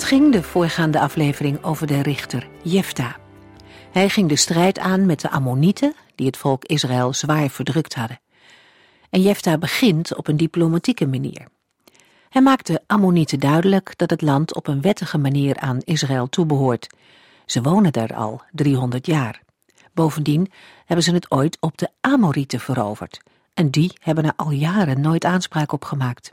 Het ging de voorgaande aflevering over de richter Jefta. Hij ging de strijd aan met de Ammonieten, die het volk Israël zwaar verdrukt hadden. En Jefta begint op een diplomatieke manier. Hij maakt de Ammonieten duidelijk dat het land op een wettige manier aan Israël toebehoort. Ze wonen daar al 300 jaar. Bovendien hebben ze het ooit op de Amorieten veroverd. En die hebben er al jaren nooit aanspraak op gemaakt.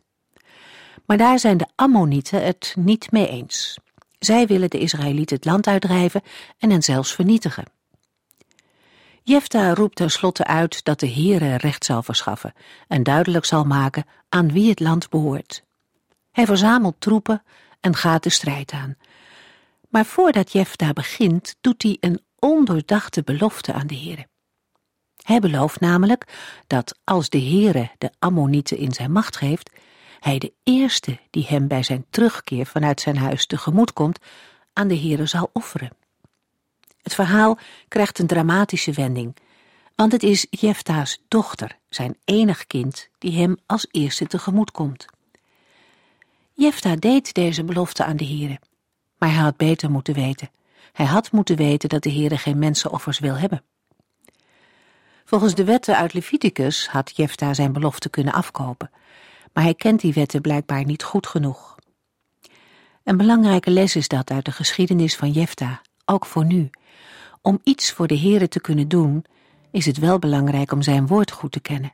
Maar daar zijn de Ammonieten het niet mee eens. Zij willen de Israëlieten het land uitdrijven en hen zelfs vernietigen. Jefta roept tenslotte uit dat de Heere recht zal verschaffen en duidelijk zal maken aan wie het land behoort. Hij verzamelt troepen en gaat de strijd aan. Maar voordat Jefta begint, doet hij een ondoordachte belofte aan de Heere. Hij belooft namelijk dat als de Heere de Ammonieten in zijn macht geeft, hij de eerste die hem bij zijn terugkeer vanuit zijn huis tegemoet komt, aan de Heere zal offeren. Het verhaal krijgt een dramatische wending, want het is Jefta's dochter, zijn enig kind, die hem als eerste tegemoet komt. Jefta deed deze belofte aan de Heere, maar hij had beter moeten weten. Hij had moeten weten dat de Heere geen mensenoffers wil hebben. Volgens de wetten uit Leviticus had Jefta zijn belofte kunnen afkopen, maar hij kent die wetten blijkbaar niet goed genoeg. Een belangrijke les is dat uit de geschiedenis van Jefta, ook voor nu. Om iets voor de Heere te kunnen doen, is het wel belangrijk om zijn woord goed te kennen,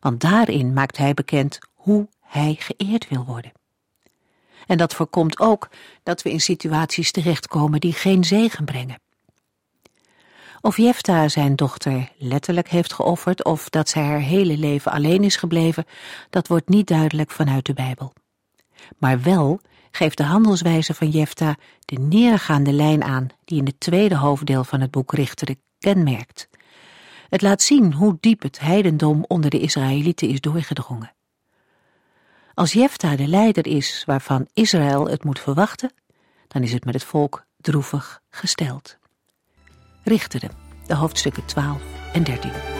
want daarin maakt hij bekend hoe hij geëerd wil worden. En dat voorkomt ook dat we in situaties terechtkomen die geen zegen brengen. Of Jefta zijn dochter letterlijk heeft geofferd of dat zij haar hele leven alleen is gebleven, dat wordt niet duidelijk vanuit de Bijbel. Maar wel geeft de handelswijze van Jefta de neergaande lijn aan die in het tweede hoofddeel van het boek Richteren kenmerkt. Het laat zien hoe diep het heidendom onder de Israëlieten is doorgedrongen. Als Jefta de leider is waarvan Israël het moet verwachten, dan is het met het volk droevig gesteld. Richteren, de hoofdstukken 12 en 13.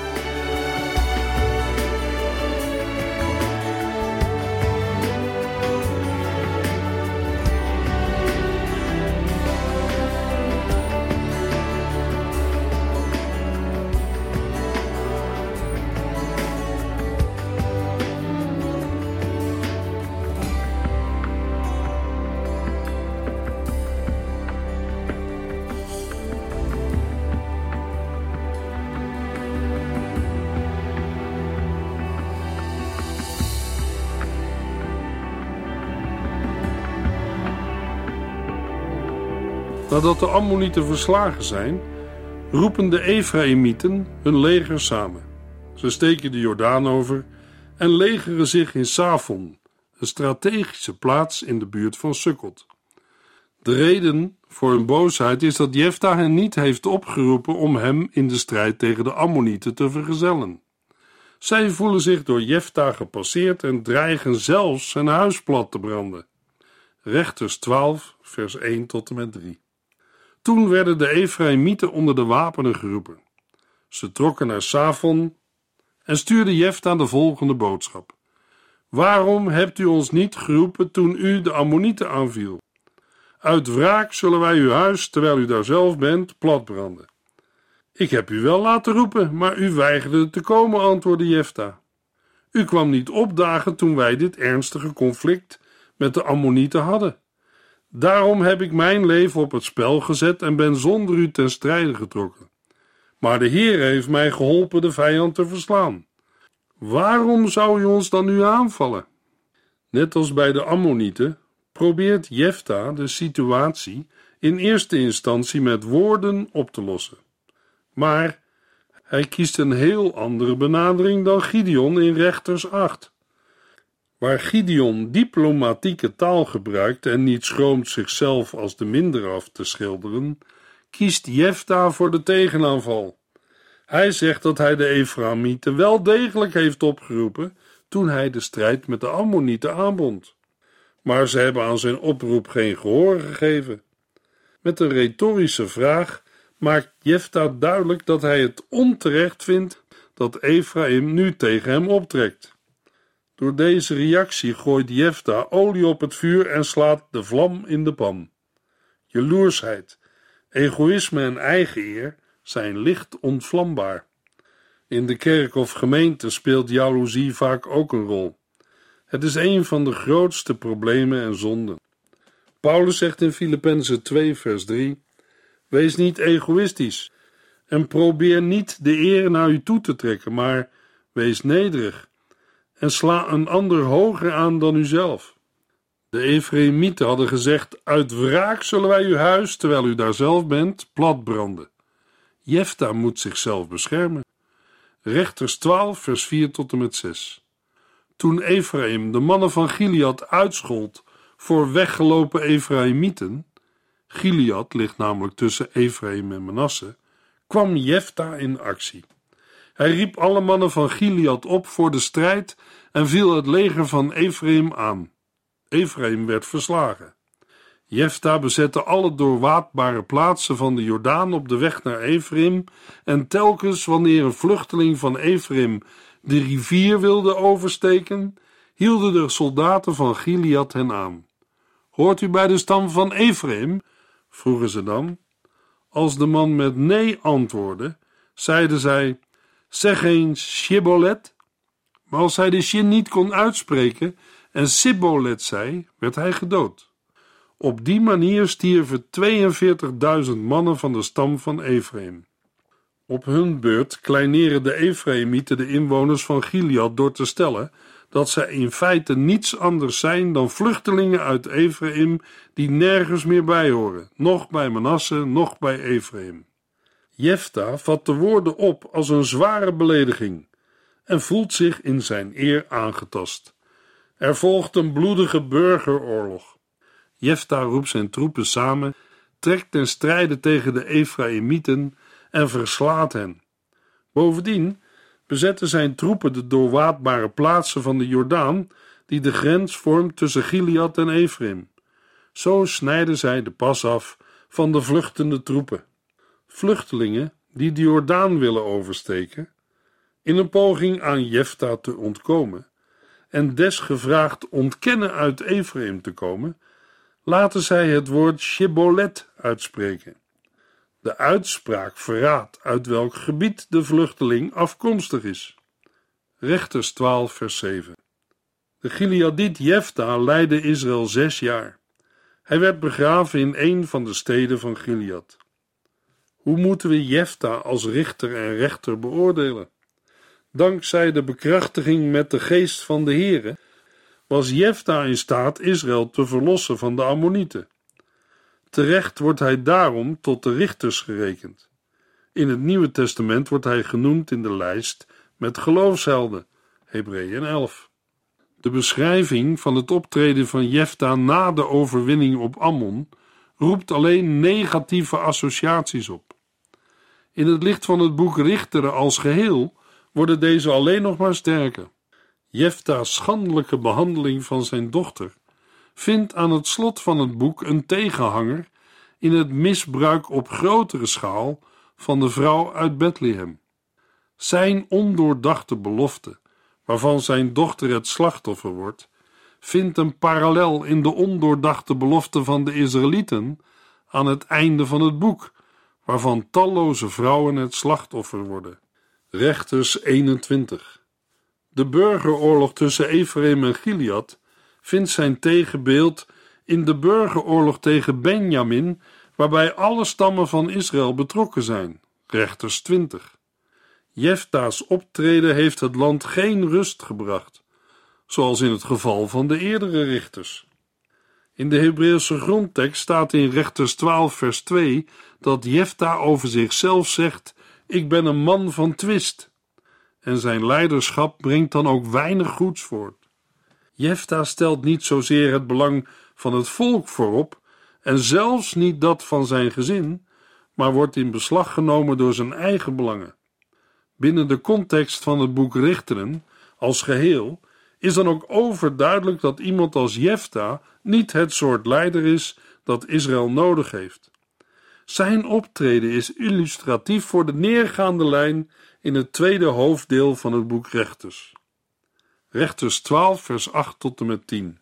Nadat de Ammonieten verslagen zijn, roepen de Efraïmieten hun leger samen. Ze steken de Jordaan over en legeren zich in Savon, een strategische plaats in de buurt van Sukkot. De reden voor hun boosheid is dat Jefta hen niet heeft opgeroepen om hem in de strijd tegen de Ammonieten te vergezellen. Zij voelen zich door Jefta gepasseerd en dreigen zelfs zijn huis plat te branden. Rechters 12, vers 1 tot en met 3. Toen werden de Efraïmieten onder de wapenen geroepen. Ze trokken naar Savon en stuurden Jefta de volgende boodschap. Waarom hebt u ons niet geroepen toen u de Ammonieten aanviel? Uit wraak zullen wij uw huis, terwijl u daar zelf bent, platbranden. Ik heb u wel laten roepen, maar u weigerde te komen, antwoordde Jefta. U kwam niet opdagen toen wij dit ernstige conflict met de Ammonieten hadden. Daarom heb ik mijn leven op het spel gezet en ben zonder u ten strijde getrokken. Maar de Heer heeft mij geholpen de vijand te verslaan. Waarom zou u ons dan nu aanvallen? Net als bij de Ammonieten probeert Jefta de situatie in eerste instantie met woorden op te lossen. Maar hij kiest een heel andere benadering dan Gideon in Rechters 8. Waar Gideon diplomatieke taal gebruikt en niet schroomt zichzelf als de minder af te schilderen, kiest Jefta voor de tegenaanval. Hij zegt dat hij de Efraïmieten wel degelijk heeft opgeroepen toen hij de strijd met de Ammonieten aanbond. Maar ze hebben aan zijn oproep geen gehoor gegeven. Met een retorische vraag maakt Jefta duidelijk dat hij het onterecht vindt dat Ephraim nu tegen hem optrekt. Door deze reactie gooit Jefta olie op het vuur en slaat de vlam in de pan. Jaloersheid, egoïsme en eigeneer zijn licht ontvlambaar. In de kerk of gemeente speelt jaloezie vaak ook een rol. Het is een van de grootste problemen en zonden. Paulus zegt in Filippenzen 2 vers 3 Wees niet egoïstisch en probeer niet de eer naar u toe te trekken, maar wees nederig en sla een ander hoger aan dan uzelf. De Efraïmieten hadden gezegd: Uit wraak zullen wij uw huis, terwijl u daar zelf bent, platbranden. Jefta moet zichzelf beschermen. Rechters 12, vers 4 tot en met 6. Toen Ephraim de mannen van Gilead uitschold voor weggelopen Efraïmieten, Gilead ligt namelijk tussen Ephraim en Manasse, kwam Jefta in actie. Hij riep alle mannen van Gilead op voor de strijd en viel het leger van Ephraim aan. Ephraim werd verslagen. Jefta bezette alle doorwaadbare plaatsen van de Jordaan op de weg naar Ephraim en telkens wanneer een vluchteling van Ephraim de rivier wilde oversteken, hielden de soldaten van Gilead hen aan. Hoort u bij de stam van Ephraim? vroegen ze dan. Als de man met nee antwoordde, zeiden zij: Zeg eens Shibbolet. Maar als hij de shin niet kon uitspreken en Sibbolet zei, werd hij gedood. Op die manier stierven 42.000 mannen van de stam van Ephraim. Op hun beurt kleineren de Ephraimieten de inwoners van Gilead door te stellen dat zij in feite niets anders zijn dan vluchtelingen uit Ephraim die nergens meer bij horen, nog bij Manasse, nog bij Ephraim. Jefta vat de woorden op als een zware belediging en voelt zich in zijn eer aangetast. Er volgt een bloedige burgeroorlog. Jefta roept zijn troepen samen, trekt ten strijde tegen de Ephraimieten en verslaat hen. Bovendien bezetten zijn troepen de doorwaadbare plaatsen van de Jordaan, die de grens vormt tussen Gilead en Ephraim. Zo snijden zij de pas af van de vluchtende troepen. Vluchtelingen die de Jordaan willen oversteken, in een poging aan Jefta te ontkomen en desgevraagd ontkennen uit Ephraim te komen, laten zij het woord Shibbolet uitspreken. De uitspraak verraadt uit welk gebied de vluchteling afkomstig is. Rechters 12, vers 7. De Gileadiet Jefta leidde Israël zes jaar. Hij werd begraven in een van de steden van Gilead. Hoe moeten we Jefta als richter en rechter beoordelen? Dankzij de bekrachtiging met de geest van de Heere was Jefta in staat Israël te verlossen van de Ammonieten. Terecht wordt hij daarom tot de richters gerekend. In het Nieuwe Testament wordt hij genoemd in de lijst met geloofshelden, Hebreeën 11. De beschrijving van het optreden van Jefta na de overwinning op Ammon roept alleen negatieve associaties op. In het licht van het boek Richteren als geheel worden deze alleen nog maar sterker. Jefta's schandelijke behandeling van zijn dochter vindt aan het slot van het boek een tegenhanger in het misbruik op grotere schaal van de vrouw uit Bethlehem. Zijn ondoordachte belofte, waarvan zijn dochter het slachtoffer wordt, vindt een parallel in de ondoordachte belofte van de Israëlieten aan het einde van het boek, waarvan talloze vrouwen het slachtoffer worden. Rechters 21. De burgeroorlog tussen Ephraim en Gilead vindt zijn tegenbeeld in de burgeroorlog tegen Benjamin, waarbij alle stammen van Israël betrokken zijn. Rechters 20. Jefta's optreden heeft het land geen rust gebracht, zoals in het geval van de eerdere richters. In de Hebreeuwse grondtekst staat in Rechters 12, vers 2 dat Jefta over zichzelf zegt: Ik ben een man van twist. En zijn leiderschap brengt dan ook weinig goeds voort. Jefta stelt niet zozeer het belang van het volk voorop en zelfs niet dat van zijn gezin, maar wordt in beslag genomen door zijn eigen belangen. Binnen de context van het boek Richteren als geheel is dan ook overduidelijk dat iemand als Jefta niet het soort leider is dat Israël nodig heeft. Zijn optreden is illustratief voor de neergaande lijn in het tweede hoofddeel van het boek Rechters. Rechters 12, vers 8 tot en met 10.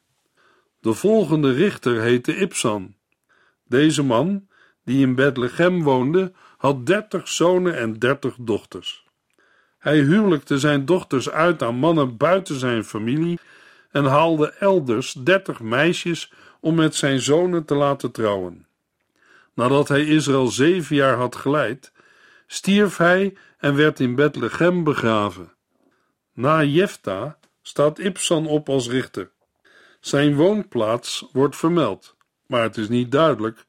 De volgende richter heette Ipsan. Deze man, die in Bethlehem woonde, had dertig zonen en dertig dochters. Hij huwelijkte zijn dochters uit aan mannen buiten zijn familie en haalde elders dertig meisjes om met zijn zonen te laten trouwen. Nadat hij Israël zeven jaar had geleid, stierf hij en werd in Bethlehem begraven. Na Jefta staat Ibsan op als richter. Zijn woonplaats wordt vermeld, maar het is niet duidelijk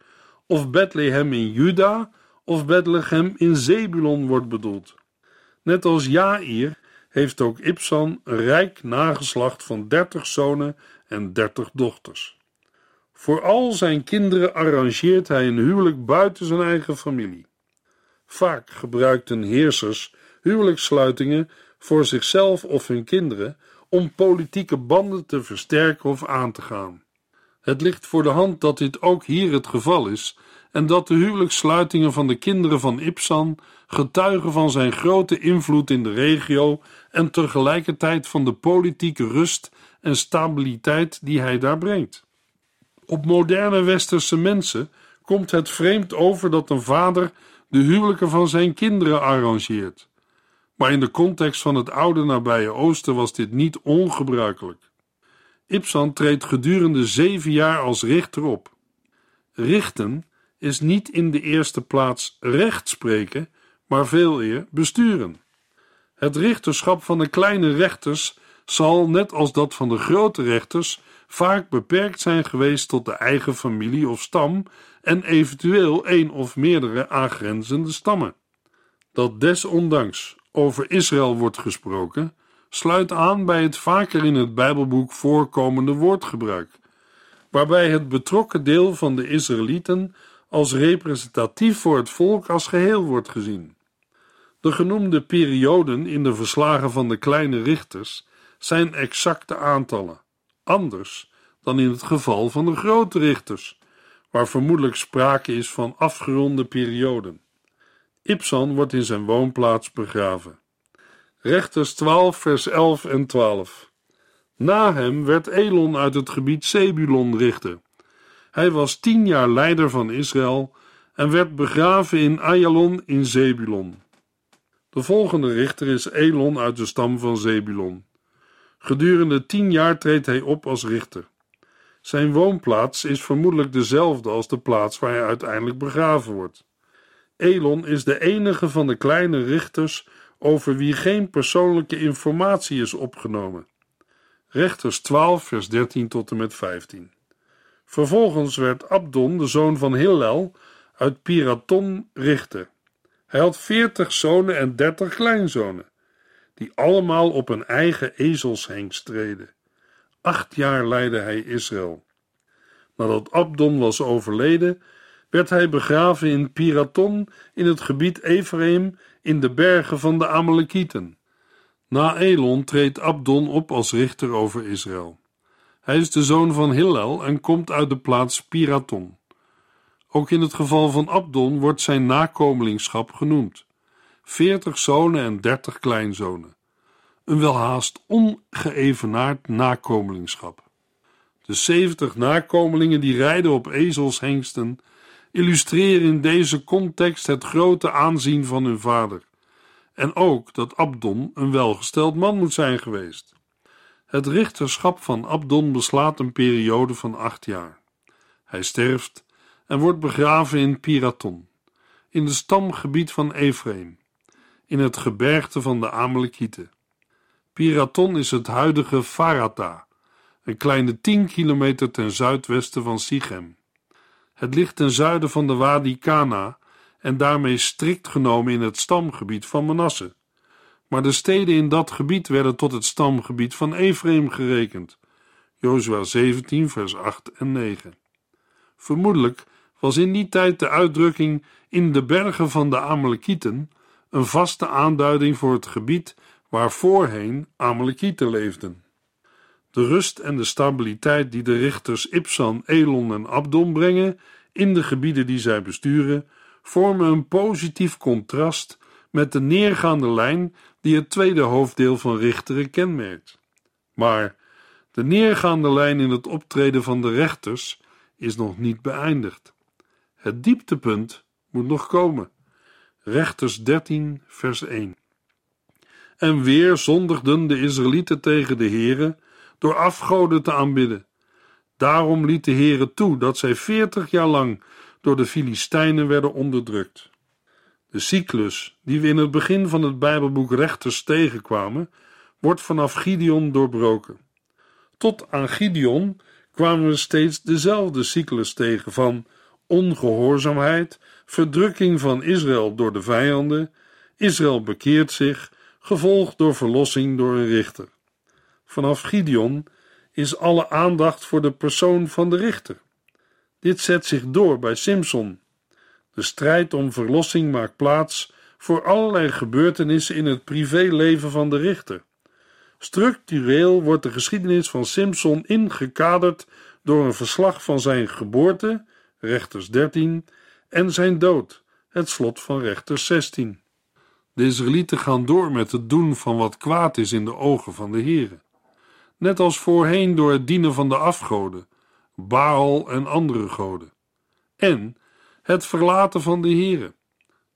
of Bethlehem in Juda of Bethlehem in Zebulon wordt bedoeld. Net als Jair heeft ook Ibsan een rijk nageslacht van dertig zonen en dertig dochters. Voor al zijn kinderen arrangeert hij een huwelijk buiten zijn eigen familie. Vaak gebruikten heersers huwelijkssluitingen voor zichzelf of hun kinderen om politieke banden te versterken of aan te gaan. Het ligt voor de hand dat dit ook hier het geval is en dat de huwelijkssluitingen van de kinderen van Ipsan getuigen van zijn grote invloed in de regio en tegelijkertijd van de politieke rust en stabiliteit die hij daar brengt. Op moderne westerse mensen komt het vreemd over dat een vader de huwelijken van zijn kinderen arrangeert. Maar in de context van het oude nabije Oosten was dit niet ongebruikelijk. Ibsan treedt gedurende zeven jaar als richter op. Richten is niet in de eerste plaats recht spreken, maar veel eer besturen. Het richterschap van de kleine rechters zal, net als dat van de grote rechters, vaak beperkt zijn geweest tot de eigen familie of stam en eventueel één of meerdere aangrenzende stammen. Dat desondanks over Israël wordt gesproken, sluit aan bij het vaker in het Bijbelboek voorkomende woordgebruik, waarbij het betrokken deel van de Israëlieten als representatief voor het volk als geheel wordt gezien. De genoemde perioden in de verslagen van de kleine richters zijn exacte aantallen, anders dan in het geval van de grote richters, waar vermoedelijk sprake is van afgeronde perioden. Ibsan wordt in zijn woonplaats begraven. Rechters 12, vers 11 en 12. Na hem werd Elon uit het gebied Zebulon richter. Hij was tien jaar leider van Israël en werd begraven in Ayalon in Zebulon. De volgende richter is Elon uit de stam van Zebulon. Gedurende tien jaar treedt hij op als richter. Zijn woonplaats is vermoedelijk dezelfde als de plaats waar hij uiteindelijk begraven wordt. Elon is de enige van de kleine richters over wie geen persoonlijke informatie is opgenomen. Rechters 12, vers 13 tot en met 15. Vervolgens werd Abdon, de zoon van Hillel, uit Piraton richter. Hij had veertig zonen en dertig kleinzonen, die allemaal op een eigen ezelshengst streden. Acht jaar leidde hij Israël. Nadat Abdon was overleden, werd hij begraven in Piraton in het gebied Ephraim in de bergen van de Amalekieten. Na Elon treedt Abdon op als richter over Israël. Hij is de zoon van Hillel en komt uit de plaats Piraton. Ook in het geval van Abdon wordt zijn nakomelingschap genoemd: veertig zonen en dertig kleinzonen. Een welhaast ongeëvenaard nakomelingschap. De zeventig nakomelingen die rijden op ezelshengsten illustreren in deze context het grote aanzien van hun vader. En ook dat Abdon een welgesteld man moet zijn geweest. Het richterschap van Abdon beslaat een periode van acht jaar. Hij sterft en wordt begraven in Piraton, in het stamgebied van Ephraim, in het gebergte van de Amalekieten. Piraton is het huidige Farata, een kleine tien kilometer ten zuidwesten van Sichem. Het ligt ten zuiden van de Wadi Kana en daarmee strikt genomen in het stamgebied van Manasse. Maar de steden in dat gebied werden tot het stamgebied van Ephraim gerekend, Jozua 17, vers 8 en 9. Vermoedelijk was in die tijd de uitdrukking in de bergen van de Amalekieten een vaste aanduiding voor het gebied waar voorheen Amalekieten leefden. De rust en de stabiliteit die de richters Ipsan, Elon en Abdon brengen in de gebieden die zij besturen, vormen een positief contrast met de neergaande lijn die het tweede hoofddeel van Richteren kenmerkt. Maar de neergaande lijn in het optreden van de rechters is nog niet beëindigd. Het dieptepunt moet nog komen. Rechters 13, vers 1. En weer zondigden de Israëlieten tegen de Here door afgoden te aanbidden. Daarom liet de Heere toe dat zij veertig jaar lang door de Filistijnen werden onderdrukt. De cyclus die we in het begin van het Bijbelboek Rechters tegenkwamen, wordt vanaf Gideon doorbroken. Tot aan Gideon kwamen we steeds dezelfde cyclus tegen van ongehoorzaamheid, verdrukking van Israël door de vijanden, Israël bekeert zich, gevolgd door verlossing door een richter. Vanaf Gideon is alle aandacht voor de persoon van de richter. Dit zet zich door bij Simson. De strijd om verlossing maakt plaats voor allerlei gebeurtenissen in het privéleven van de richter. Structureel wordt de geschiedenis van Simson ingekaderd door een verslag van zijn geboorte, rechters 13, en zijn dood, het slot van rechters 16. De Israëlieten gaan door met het doen van wat kwaad is in de ogen van de Here. Net als voorheen door het dienen van de afgoden, Baal en andere goden. En het verlaten van de Here.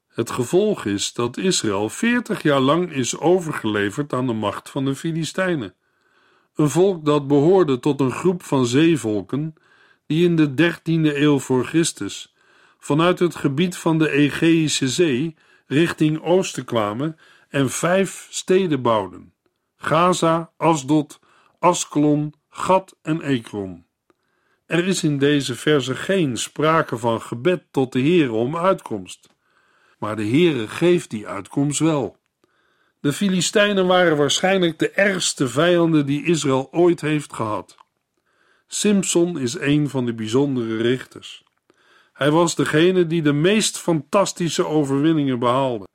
Het gevolg is dat Israël veertig jaar lang is overgeleverd aan de macht van de Filistijnen. Een volk dat behoorde tot een groep van zeevolken die in de dertiende eeuw voor Christus vanuit het gebied van de Egeïsche Zee richting oosten kwamen en vijf steden bouwden: Gaza, Asdod, Askelon, Gat en Ekron. Er is in deze verse geen sprake van gebed tot de Heere om uitkomst, maar de Heere geeft die uitkomst wel. De Filistijnen waren waarschijnlijk de ergste vijanden die Israël ooit heeft gehad. Simson is een van de bijzondere richters. Hij was degene die de meest fantastische overwinningen behaalde.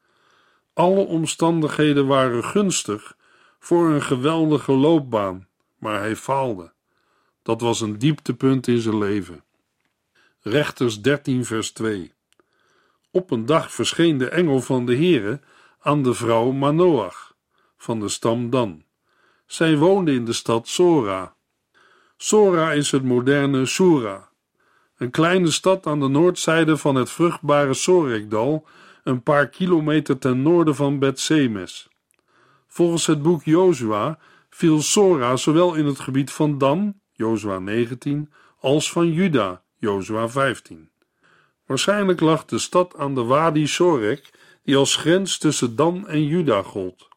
Alle omstandigheden waren gunstig voor een geweldige loopbaan, maar hij faalde. Dat was een dieptepunt in zijn leven. Rechters 13, vers 2. Op een dag verscheen de engel van de Heere aan de vrouw Manoach van de stam Dan. Zij woonde in de stad Sora. Sora is het moderne Sura, een kleine stad aan de noordzijde van het vruchtbare Sorekdal, een paar kilometer ten noorden van Bethsemes. Volgens het boek Jozua viel Sora zowel in het gebied van Dan, Jozua 19, als van Juda, Jozua 15. Waarschijnlijk lag de stad aan de Wadi Sorek, die als grens tussen Dan en Juda gold.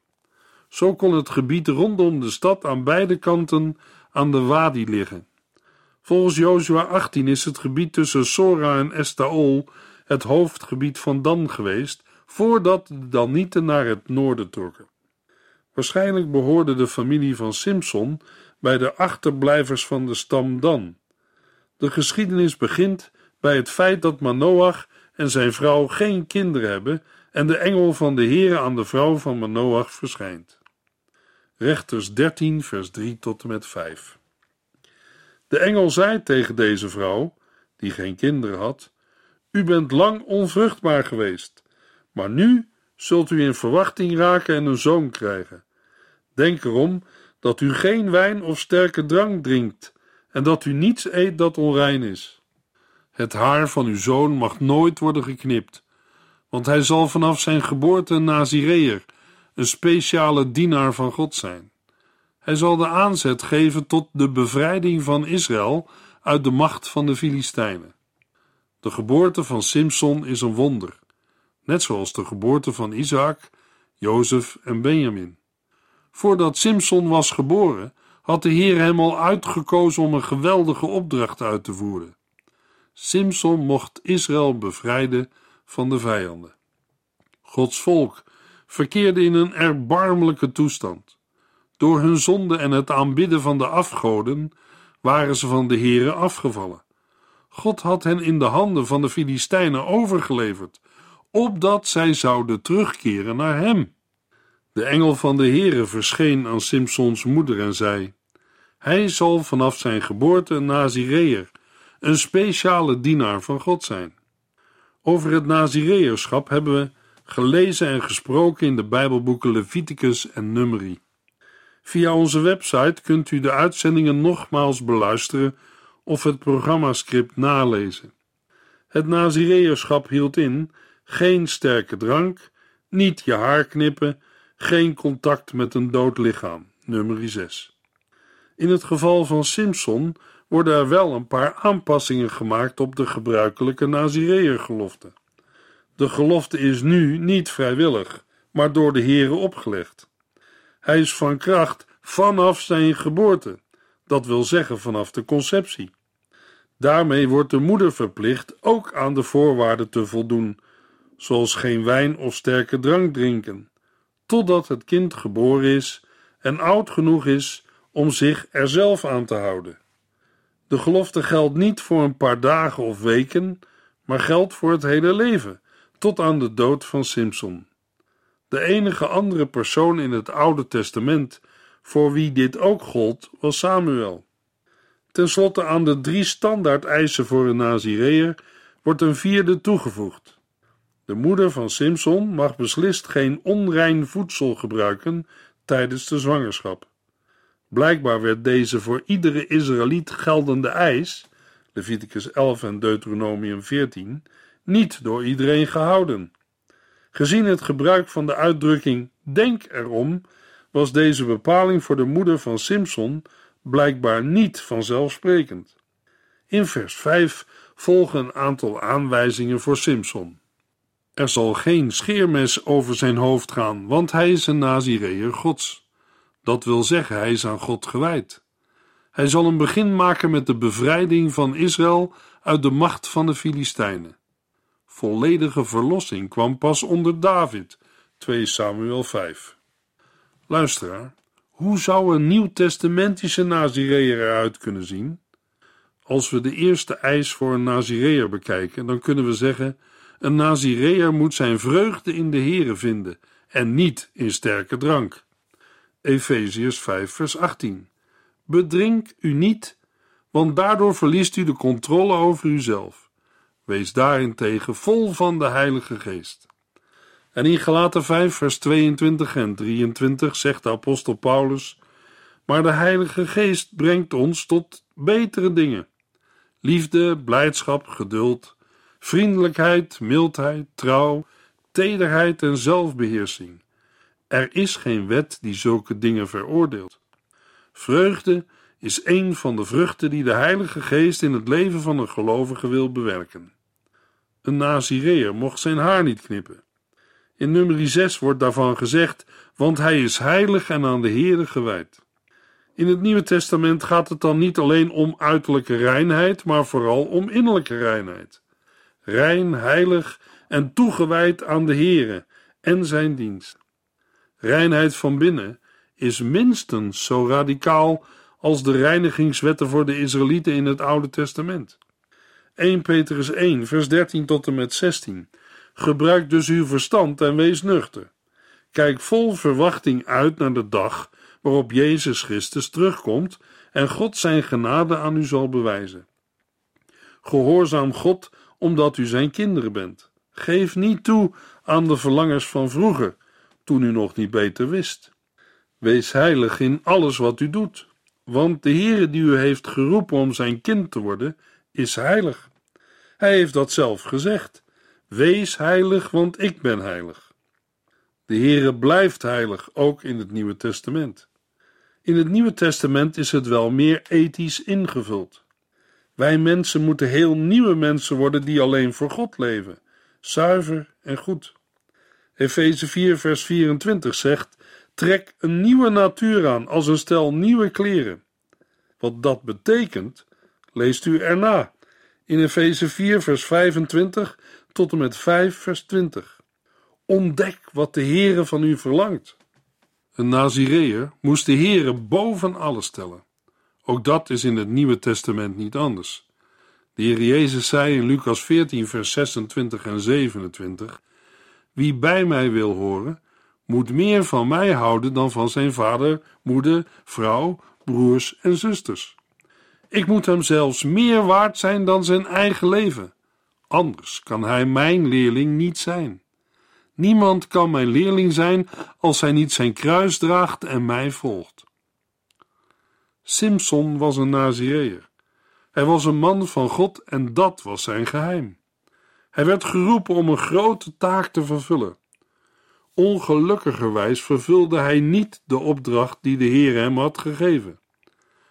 Zo kon het gebied rondom de stad aan beide kanten aan de Wadi liggen. Volgens Jozua 18 is het gebied tussen Sora en Estaol het hoofdgebied van Dan geweest, voordat de Danieten naar het noorden trokken. Waarschijnlijk behoorde de familie van Simson bij de achterblijvers van de stam Dan. De geschiedenis begint bij het feit dat Manoach en zijn vrouw geen kinderen hebben en de engel van de Heere aan de vrouw van Manoach verschijnt. Rechters 13, vers 3 tot en met 5. De engel zei tegen deze vrouw, die geen kinderen had: U bent lang onvruchtbaar geweest, maar nu zult u in verwachting raken en een zoon krijgen. Denk erom dat u geen wijn of sterke drank drinkt en dat u niets eet dat onrein is. Het haar van uw zoon mag nooit worden geknipt, want hij zal vanaf zijn geboorte een Nazireër, een speciale dienaar van God zijn. Hij zal de aanzet geven tot de bevrijding van Israël uit de macht van de Filistijnen. De geboorte van Simson is een wonder, net zoals de geboorte van Isaac, Jozef en Benjamin. Voordat Simson was geboren, had de Heer hem al uitgekozen om een geweldige opdracht uit te voeren. Simson mocht Israël bevrijden van de vijanden. Gods volk verkeerde in een erbarmelijke toestand. Door hun zonde en het aanbidden van de afgoden waren ze van de Here afgevallen. God had hen in de handen van de Filistijnen overgeleverd, opdat zij zouden terugkeren naar hem. De engel van de Heere verscheen aan Simsons moeder en zei: Hij zal vanaf zijn geboorte een een speciale dienaar van God zijn. Over het Nazireërschap hebben we gelezen en gesproken in de Bijbelboeken Leviticus en Numeri. Via onze website kunt u de uitzendingen nogmaals beluisteren of het programmascript nalezen. Het Nazireërschap hield in geen sterke drank, niet je haar knippen, geen contact met een dood lichaam, nummer 6. In het geval van Simpson worden er wel een paar aanpassingen gemaakt op de gebruikelijke Nazireërgelofte. De gelofte is nu niet vrijwillig, maar door de Here opgelegd. Hij is van kracht vanaf zijn geboorte, dat wil zeggen vanaf de conceptie. Daarmee wordt de moeder verplicht ook aan de voorwaarden te voldoen, zoals geen wijn of sterke drank drinken, totdat het kind geboren is en oud genoeg is om zich er zelf aan te houden. De gelofte geldt niet voor een paar dagen of weken, maar geldt voor het hele leven, tot aan de dood van Simpson. De enige andere persoon in het Oude Testament voor wie dit ook gold, was Samuel. Ten slotte aan de drie standaard eisen voor een Nazireër wordt een vierde toegevoegd. De moeder van Simson mag beslist geen onrein voedsel gebruiken tijdens de zwangerschap. Blijkbaar werd deze voor iedere Israëliet geldende eis, Leviticus 11 en Deuteronomium 14, niet door iedereen gehouden. Gezien het gebruik van de uitdrukking denk erom, was deze bepaling voor de moeder van Simson blijkbaar niet vanzelfsprekend. In vers 5 volgen een aantal aanwijzingen voor Simson. Er zal geen scheermes over zijn hoofd gaan, want hij is een Nazireër Gods. Dat wil zeggen, hij is aan God gewijd. Hij zal een begin maken met de bevrijding van Israël uit de macht van de Filistijnen. Volledige verlossing kwam pas onder David, 2 Samuel 5. Luisteraar, hoe zou een nieuw-testamentische Nazireër eruit kunnen zien? Als we de eerste eis voor een Nazireër bekijken, dan kunnen we zeggen: een Nazireër moet zijn vreugde in de Here vinden en niet in sterke drank. Efeziërs 5, vers 18. Bedrink u niet, want daardoor verliest u de controle over uzelf. Wees daarentegen vol van de Heilige Geest. En in Galaten 5, vers 22 en 23 zegt de apostel Paulus: Maar de Heilige Geest brengt ons tot betere dingen: liefde, blijdschap, geduld, vriendelijkheid, mildheid, trouw, tederheid en zelfbeheersing. Er is geen wet die zulke dingen veroordeelt. Vreugde is een van de vruchten die de Heilige Geest in het leven van een gelovige wil bewerken. Een Nazireër mocht zijn haar niet knippen. In nummer 6 wordt daarvan gezegd, want hij is heilig en aan de Heere gewijd. In het Nieuwe Testament gaat het dan niet alleen om uiterlijke reinheid, maar vooral om innerlijke reinheid. Rein, heilig en toegewijd aan de Heere en zijn dienst. Reinheid van binnen is minstens zo radicaal als de reinigingswetten voor de Israëlieten in het Oude Testament. 1 Petrus 1, vers 13 tot en met 16 Gebruik dus uw verstand en wees nuchter. Kijk vol verwachting uit naar de dag waarop Jezus Christus terugkomt en God zijn genade aan u zal bewijzen. Gehoorzaam God omdat u zijn kinderen bent. Geef niet toe aan de verlangens van vroeger, toen u nog niet beter wist. Wees heilig in alles wat u doet, want de Heere die u heeft geroepen om zijn kind te worden, is heilig. Hij heeft dat zelf gezegd. Wees heilig, want ik ben heilig. De Heere blijft heilig, ook in het Nieuwe Testament. In het Nieuwe Testament is het wel meer ethisch ingevuld. Wij mensen moeten heel nieuwe mensen worden die alleen voor God leven, zuiver en goed. Efeze 4, vers 24 zegt: Trek een nieuwe natuur aan als een stel nieuwe kleren. Wat dat betekent, leest u erna. In Efeze 4, vers 25 tot en met 5 vers 20. Ontdek wat de Heere van u verlangt. Een Nazireër moest de Heere boven alles stellen. Ook dat is in het Nieuwe Testament niet anders. De Heer Jezus zei in Lucas 14, vers 26 en 27: Wie bij mij wil horen, moet meer van mij houden dan van zijn vader, moeder, vrouw, broers en zusters. Ik moet hem zelfs meer waard zijn dan zijn eigen leven. Anders kan hij mijn leerling niet zijn. Niemand kan mijn leerling zijn als hij niet zijn kruis draagt en mij volgt. Simson was een Nazireër. Hij was een man van God en dat was zijn geheim. Hij werd geroepen om een grote taak te vervullen. Ongelukkigerwijs vervulde hij niet de opdracht die de Heer hem had gegeven.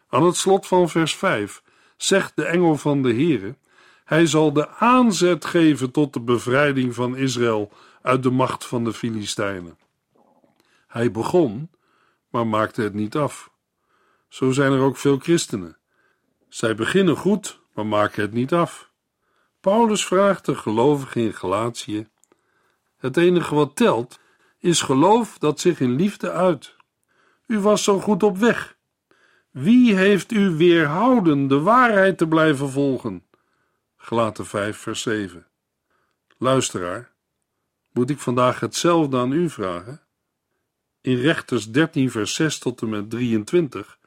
Aan het slot van vers 5 zegt de engel van de Heere: Hij zal de aanzet geven tot de bevrijding van Israël uit de macht van de Filistijnen. Hij begon, maar maakte het niet af. Zo zijn er ook veel christenen. Zij beginnen goed, maar maken het niet af. Paulus vraagt de gelovigen in Galatië: Het enige wat telt is geloof dat zich in liefde uit. U was zo goed op weg. Wie heeft u weerhouden de waarheid te blijven volgen? Gelaten 5, vers 7. Luisteraar, moet ik vandaag hetzelfde aan u vragen? In Rechters 13, vers 6 tot en met 23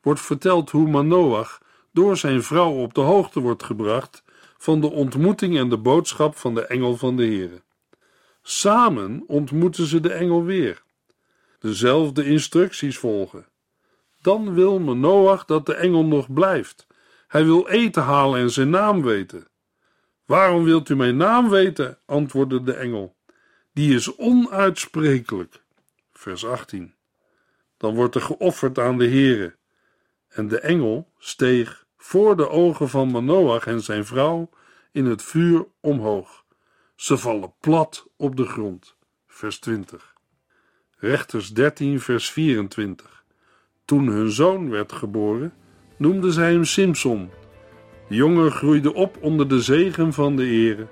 wordt verteld hoe Manoach door zijn vrouw op de hoogte wordt gebracht van de ontmoeting en de boodschap van de engel van de Heere. Samen ontmoeten ze de engel weer. Dezelfde instructies volgen. Dan wil Manoach dat de engel nog blijft. Hij wil eten halen en zijn naam weten. Waarom wilt u mijn naam weten? antwoordde de engel. Die is onuitsprekelijk. Vers 18. Dan wordt er geofferd aan de Heere. En de engel steeg voor de ogen van Manoach en zijn vrouw in het vuur omhoog. Ze vallen plat op de grond. Vers 20. Rechters 13, vers 24. Toen hun zoon werd geboren, noemden zij hem Simson. De jongen groeide op onder de zegen van de Heere.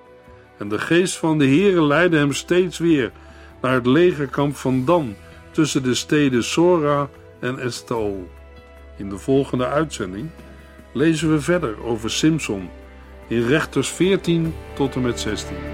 En de geest van de Heere leidde hem steeds weer naar het legerkamp van Dan, tussen de steden Sora en Estaol. In de volgende uitzending lezen we verder over Simson in Rechters 14 tot en met 16.